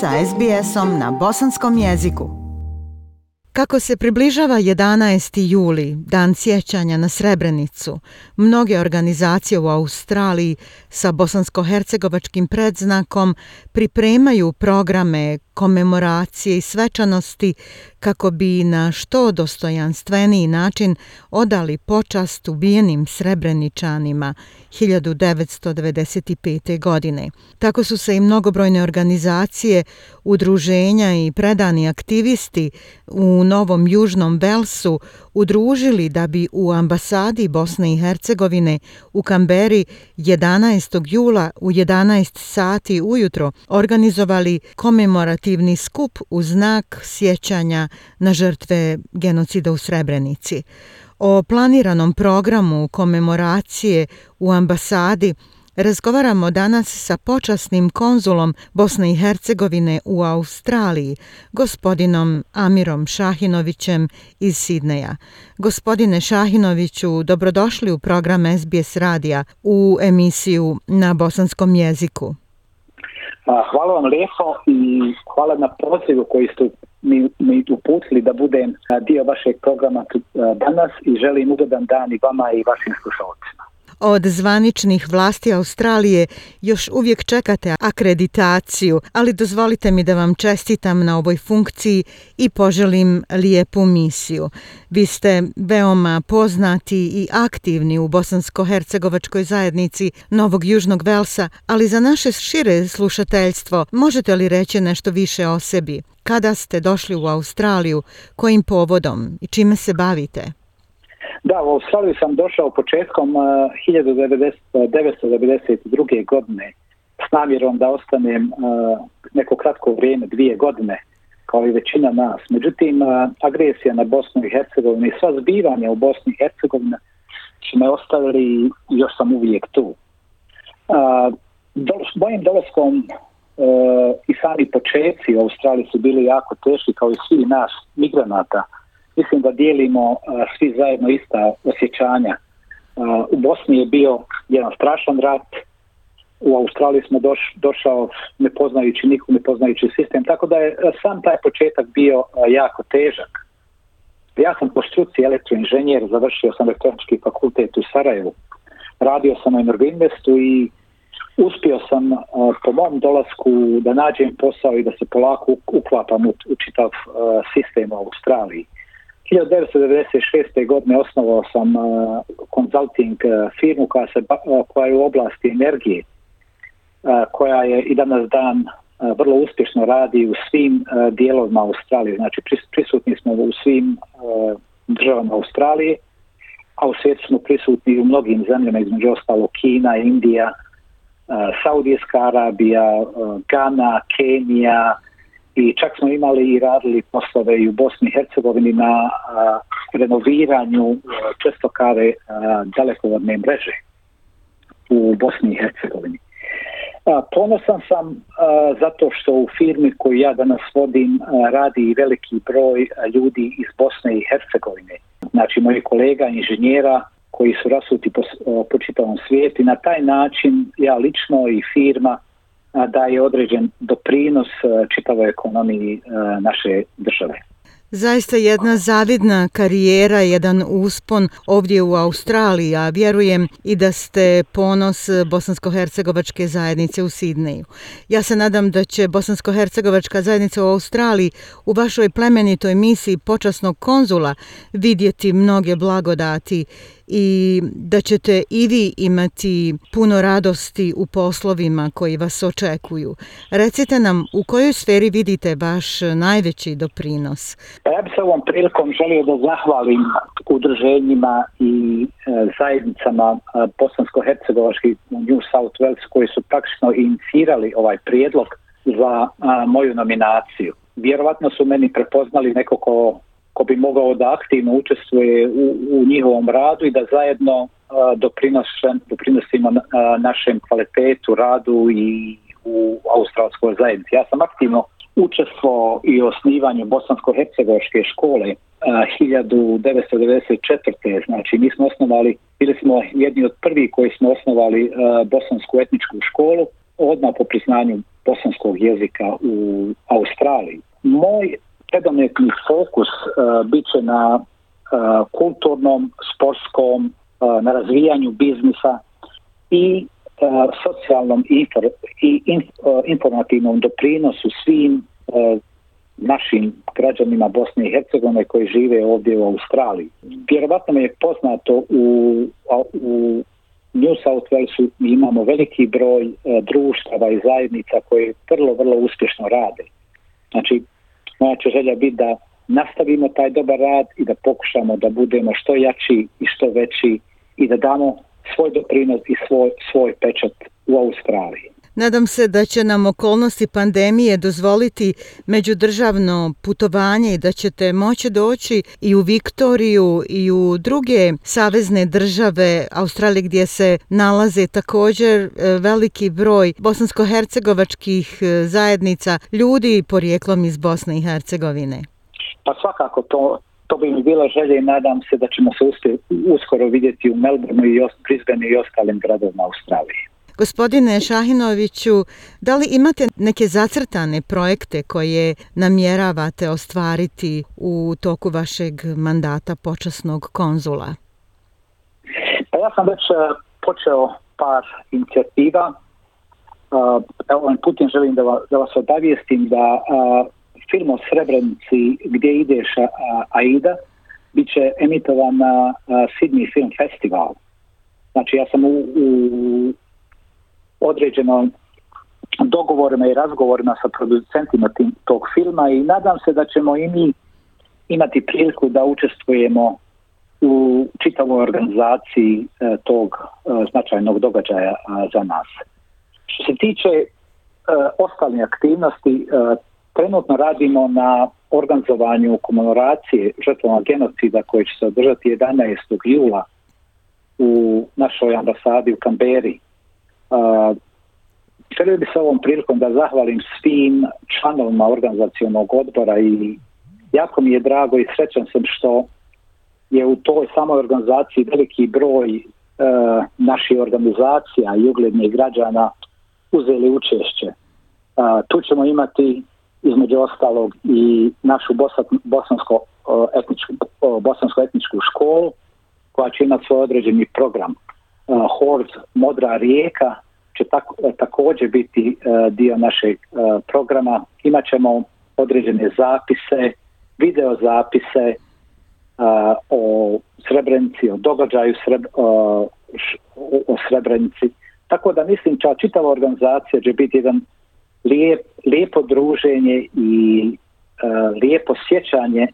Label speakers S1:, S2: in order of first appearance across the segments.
S1: sa SBS-om na bosanskom jeziku. Kako se približava 11. juli, dan sjećanja na Srebrenicu, mnoge organizacije u Australiji sa bosansko-hercegovačkim predznakom pripremaju programe komemoracije i svečanosti kako bi na što dostojanstveniji način odali počast ubijenim srebreničanima 1995. godine. Tako su se i mnogobrojne organizacije, udruženja i predani aktivisti u Novom Južnom Velsu udružili da bi u ambasadi Bosne i Hercegovine u Kamberi 11. jula u 11 sati ujutro organizovali komemorativni skup u znak sjećanja na žrtve genocida u Srebrenici. O planiranom programu komemoracije u ambasadi Razgovaramo danas sa počasnim konzulom Bosne i Hercegovine u Australiji, gospodinom Amirom Šahinovićem iz Sidneja. Gospodine Šahinoviću, dobrodošli u program SBS Radija u emisiju na bosanskom jeziku.
S2: Hvala vam lijepo i hvala na pozivu koji ste mi, mi uputili da budem dio vašeg programa danas i želim ugodan dan i vama i vašim slušalcima
S1: od zvaničnih vlasti Australije još uvijek čekate akreditaciju, ali dozvolite mi da vam čestitam na ovoj funkciji i poželim lijepu misiju. Vi ste veoma poznati i aktivni u bosansko-hercegovačkoj zajednici Novog Južnog Velsa, ali za naše šire slušateljstvo možete li reći nešto više o sebi? Kada ste došli u Australiju, kojim povodom i čime se bavite?
S2: Da, u Australiju sam došao početkom eh, uh, 1992. godine s namjerom da ostanem uh, neko kratko vrijeme, dvije godine, kao i većina nas. Međutim, uh, agresija na Bosnu i Hercegovinu i sva zbivanja u Bosni i Hercegovini su me ostavili i još sam uvijek tu. Uh, do, mojim dolaskom uh, i sami početci u Australiji su bili jako teški kao i svi nas migranata uh, mislim da dijelimo uh, svi zajedno ista osjećanja. Uh, u Bosni je bio jedan strašan rat, u Australiji smo doš, došao ne poznajući nikog, ne poznajući sistem, tako da je sam taj početak bio uh, jako težak. Ja sam po struci elektroinženjer, završio sam elektronički fakultet u Sarajevu. Radio sam na Energoinvestu i uspio sam uh, po mom dolasku da nađem posao i da se polako uklapam u, u čitav uh, sistem u Australiji. 1996. godine osnovao sam uh, consulting uh, firmu koja, se, uh, koja je u oblasti energije, uh, koja je i danas dan uh, vrlo uspješno radi u svim uh, dijelovima Australije. Znači pris, prisutni smo u svim uh, državama Australije, a u svijetu smo prisutni u mnogim zemljama, između ostalo Kina, Indija, uh, Saudijska Arabija, uh, Ghana, Kenija, uh, i čak smo imali i radili poslove i u Bosni i Hercegovini na a, renoviranju čestokare dalekovodne mreže u Bosni i Hercegovini. A, ponosan sam a, zato što u firmi koju ja danas vodim a, radi veliki broj ljudi iz Bosne i Hercegovine. Znači, moji kolega, inženjera, koji su rasuti po, po čitavom svijetu i na taj način ja lično i firma daje određen doprinos e, čitavoj ekonomiji e, naše države.
S1: Zaista jedna zavidna karijera, jedan uspon ovdje u Australiji, a vjerujem i da ste ponos bosansko-hercegovačke zajednice u Sidneju. Ja se nadam da će bosansko-hercegovačka zajednica u Australiji u vašoj plemenitoj misiji počasnog konzula vidjeti mnoge blagodati i da ćete i vi imati puno radosti u poslovima koji vas očekuju. Recite nam u kojoj sferi vidite vaš najveći doprinos?
S2: Pa ja bi se ovom prilikom želio da zahvalim udruženjima i e, zajednicama e, bosansko-hercegovačkih New South Wales koji su praktično inicirali ovaj prijedlog za a, moju nominaciju. Vjerovatno su meni prepoznali neko ko ko bi mogao da aktivno učestvuje u, u njihovom radu i da zajedno e, doprinosimo e, našem kvalitetu, radu i u australskoj zajednici. Ja sam aktivno učestvovao i osnivanju Bosansko-Hercegovačke škole 1994. Znači, mi smo osnovali, bili smo jedni od prvi koji smo osnovali Bosansku etničku školu odmah po priznanju bosanskog jezika u Australiji. Moj predometni fokus uh, bit će na uh, kulturnom, sportskom, uh, na razvijanju biznisa i socijalnom infor, i in, uh, informativnom doprinosu svim uh, našim građanima Bosne i Hercegovine koji žive ovdje u Australiji. Vjerovatno mi je poznato u, u New South Walesu imamo veliki broj e, društava i zajednica koje vrlo, vrlo uspješno rade. Znači, moja će želja biti da nastavimo taj dobar rad i da pokušamo da budemo što jači i što veći i da damo svoj doprinos i svoj, svoj pečat u Australiji.
S1: Nadam se da će nam okolnosti pandemije dozvoliti međudržavno putovanje i da ćete moći doći i u Viktoriju i u druge savezne države Australije gdje se nalaze također e, veliki broj bosansko-hercegovačkih e, zajednica ljudi porijeklom iz Bosne i Hercegovine.
S2: Pa svakako to, to bi mi bila želja i nadam se da ćemo se uskoro vidjeti u Melbourneu i Brisbane i ostalim gradovima Australije.
S1: Gospodine Šahinoviću, da li imate neke zacrtane projekte koje namjeravate ostvariti u toku vašeg mandata počasnog konzula?
S2: Pa ja sam već e, počeo par inicijativa. E, evo ovim putem želim da vas, da vas obavijestim da e, film o Srebrenici gdje ideš Aida bit će emitovan na Sydney Film Festival. Znači ja sam u, u određeno dogovorima i razgovorima sa producentima tim, tog filma i nadam se da ćemo i mi imati priliku da učestvujemo u čitavoj organizaciji e, tog e, značajnog događaja a, za nas. Što se tiče e, ostalih aktivnosti, e, trenutno radimo na organizovanju komemoracije žrtvama genocida koje će se održati 11. jula u našoj ambasadi u Kamberi. Želio bi se ovom prilikom da zahvalim svim članovima organizacijonog odbora i jako mi je drago i srećan sam što je u toj samoj organizaciji veliki broj e, naših organizacija i uglednih građana uzeli učešće. E, tu ćemo imati između ostalog i našu bosansko, etničku, bosansko etničku školu koja će imati svoj određeni program. E, Hord Horz Modra rijeka će tako, e, također biti e, dio našeg programa. Imaćemo određene zapise, video zapise o Srebrenici, o događaju Sreb, o Srebrenici. Tako da mislim da čitava organizacija će biti jedan lijep, lijepo druženje i uh, lijepo sjećanje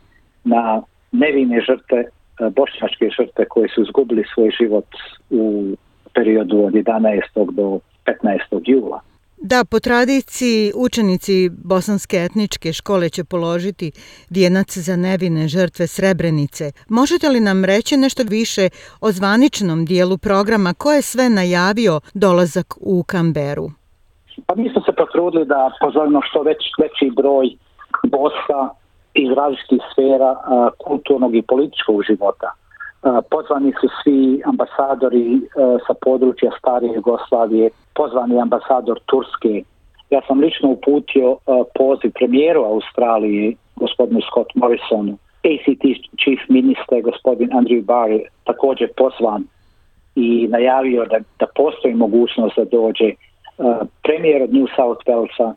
S2: na nevine žrtve E, bošnjačke žrtve koje su izgubili svoj život u periodu od 11. do 15. jula.
S1: Da, po tradiciji učenici Bosanske etničke škole će položiti vijenac za nevine žrtve Srebrenice. Možete li nam reći nešto više o zvaničnom dijelu programa koje je sve najavio dolazak u Kamberu?
S2: Pa mi smo se potrudili da pozovimo što već, veći broj Bosa iz različitih sfera a, kulturnog i političkog života. A, pozvani su svi ambasadori a, sa područja stare Jugoslavije, pozvani ambasador Turske. Ja sam lično uputio a, poziv premijeru Australije, gospodinu Scott Morrisonu, ACT chief minister, gospodin Andrew Barr, također pozvan i najavio da, da postoji mogućnost da dođe. E, premijer od New South Walesa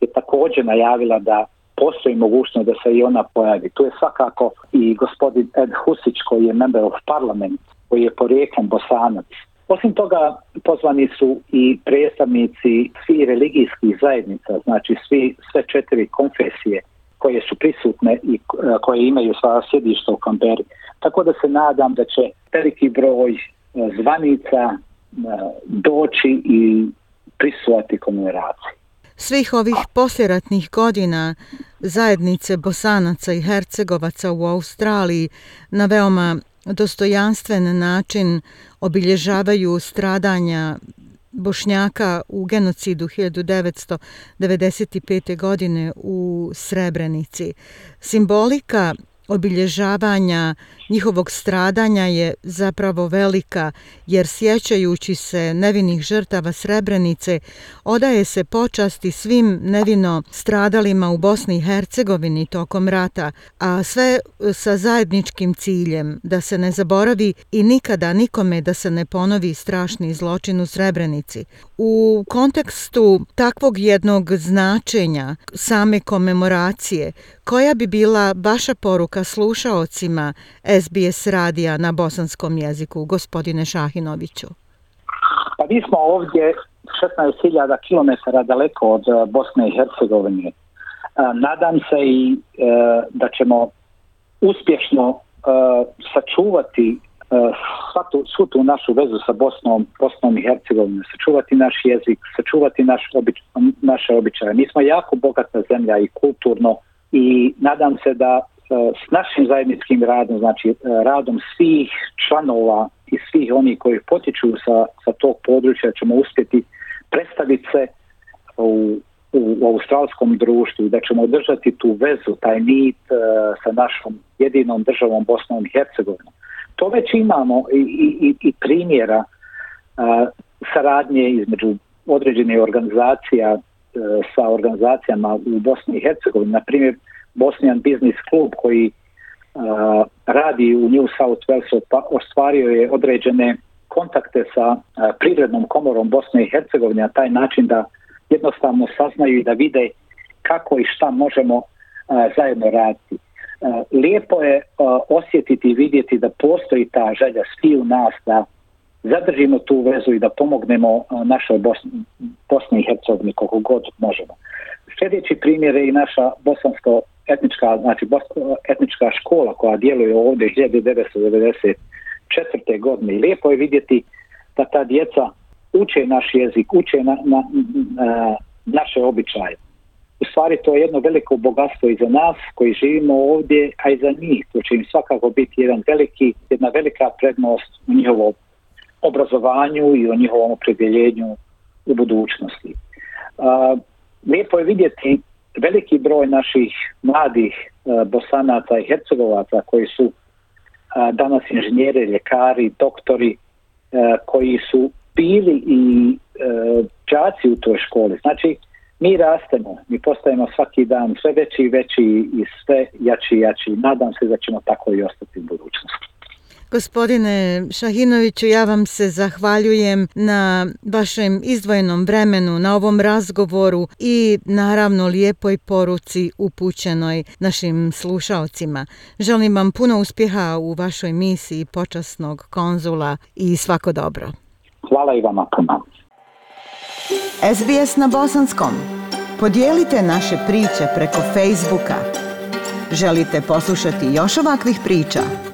S2: je također najavila da postoji mogućnost da se i ona pojavi. Tu je svakako i gospodin Ed Husić koji je member of parliament, koji je porijeklom bosanac. Osim toga, pozvani su i predstavnici svi religijskih zajednica, znači svi, sve četiri konfesije koje su prisutne i e, koje imaju sva sjedišta u Kamberi. Tako da se nadam da će veliki broj e, zvanica doći i prisuvati komuneraciji
S1: svih ovih posljeratnih godina zajednice Bosanaca i Hercegovaca u Australiji na veoma dostojanstven način obilježavaju stradanja Bošnjaka u genocidu 1995. godine u Srebrenici. Simbolika obilježavanja njihovog stradanja je zapravo velika, jer sjećajući se nevinih žrtava Srebrenice, odaje se počasti svim nevino stradalima u Bosni i Hercegovini tokom rata, a sve e, sa zajedničkim ciljem da se ne zaboravi i nikada nikome da se ne ponovi strašni zločin u Srebrenici. U kontekstu takvog jednog značenja same komemoracije, koja bi bila vaša poruka slušaocima SBS radija na bosanskom jeziku, gospodine Šahinoviću?
S2: Pa mi smo ovdje 16.000 km daleko od eh, Bosne i Hercegovine. Eh, nadam se i eh, da ćemo uspješno sačuvati svu, svu tu našu vezu sa Bosnom, Bosnom i Hercegovinom, sačuvati naš jezik, sačuvati naš obič, naše običaje. Mi smo jako bogata zemlja i kulturno i nadam se da e, s našim zajedničkim radom, znači e, radom svih članova i svih oni koji potiču sa, sa tog područja ćemo uspjeti predstaviti se u, u, u australskom društvu i da ćemo održati tu vezu, taj nit e, sa našom jedinom državom Bosnom i Hercegovinom. To već imamo i, i, i primjera e, saradnje između određenih organizacija E, sa organizacijama u Bosni i Hercegovini. Na primjer, Bosnian Business Club koji e, radi u New South Walesu pa ostvario je određene kontakte sa e, privrednom komorom Bosne i Hercegovine na taj način da jednostavno saznaju i da vide kako i šta možemo zajedno raditi. Uh, lijepo je osjetiti i vidjeti da postoji ta želja svi u nas da zadržimo tu vezu i da pomognemo našoj Bosni, Bosne i Hercegovine koliko god možemo. Sljedeći primjer je i naša bosansko etnička, znači etnička škola koja djeluje ovdje 1994. godine i lijepo je vidjeti da ta djeca uče naš jezik, uče na, na, na naše običaje. U stvari to je jedno veliko bogatstvo i za nas koji živimo ovdje, a i za njih. To će im svakako biti jedan veliki, jedna velika prednost u njihovom obrazovanju i o njihovom opredjeljenju u budućnosti. A, lijepo je vidjeti veliki broj naših mladih a, bosanaca i hercegovaca koji su a, danas inženjeri, ljekari, doktori, a, koji su bili i e, a, džaci u toj školi. Znači, mi rastemo, mi postajemo svaki dan sve veći i veći i sve jači i jači. Nadam se da ćemo tako i ostati u budućnosti.
S1: Gospodine Šahinoviću, ja vam se zahvaljujem na vašem izdvojenom vremenu, na ovom razgovoru i naravno lijepoj poruci upućenoj našim slušalcima. Želim vam puno uspjeha u vašoj misiji počasnog konzula i svako dobro.
S2: Hvala i vama puno.
S1: SBS na bosanskom. Podijelite naše priče preko Facebooka. Želite poslušati još ovakvih priča?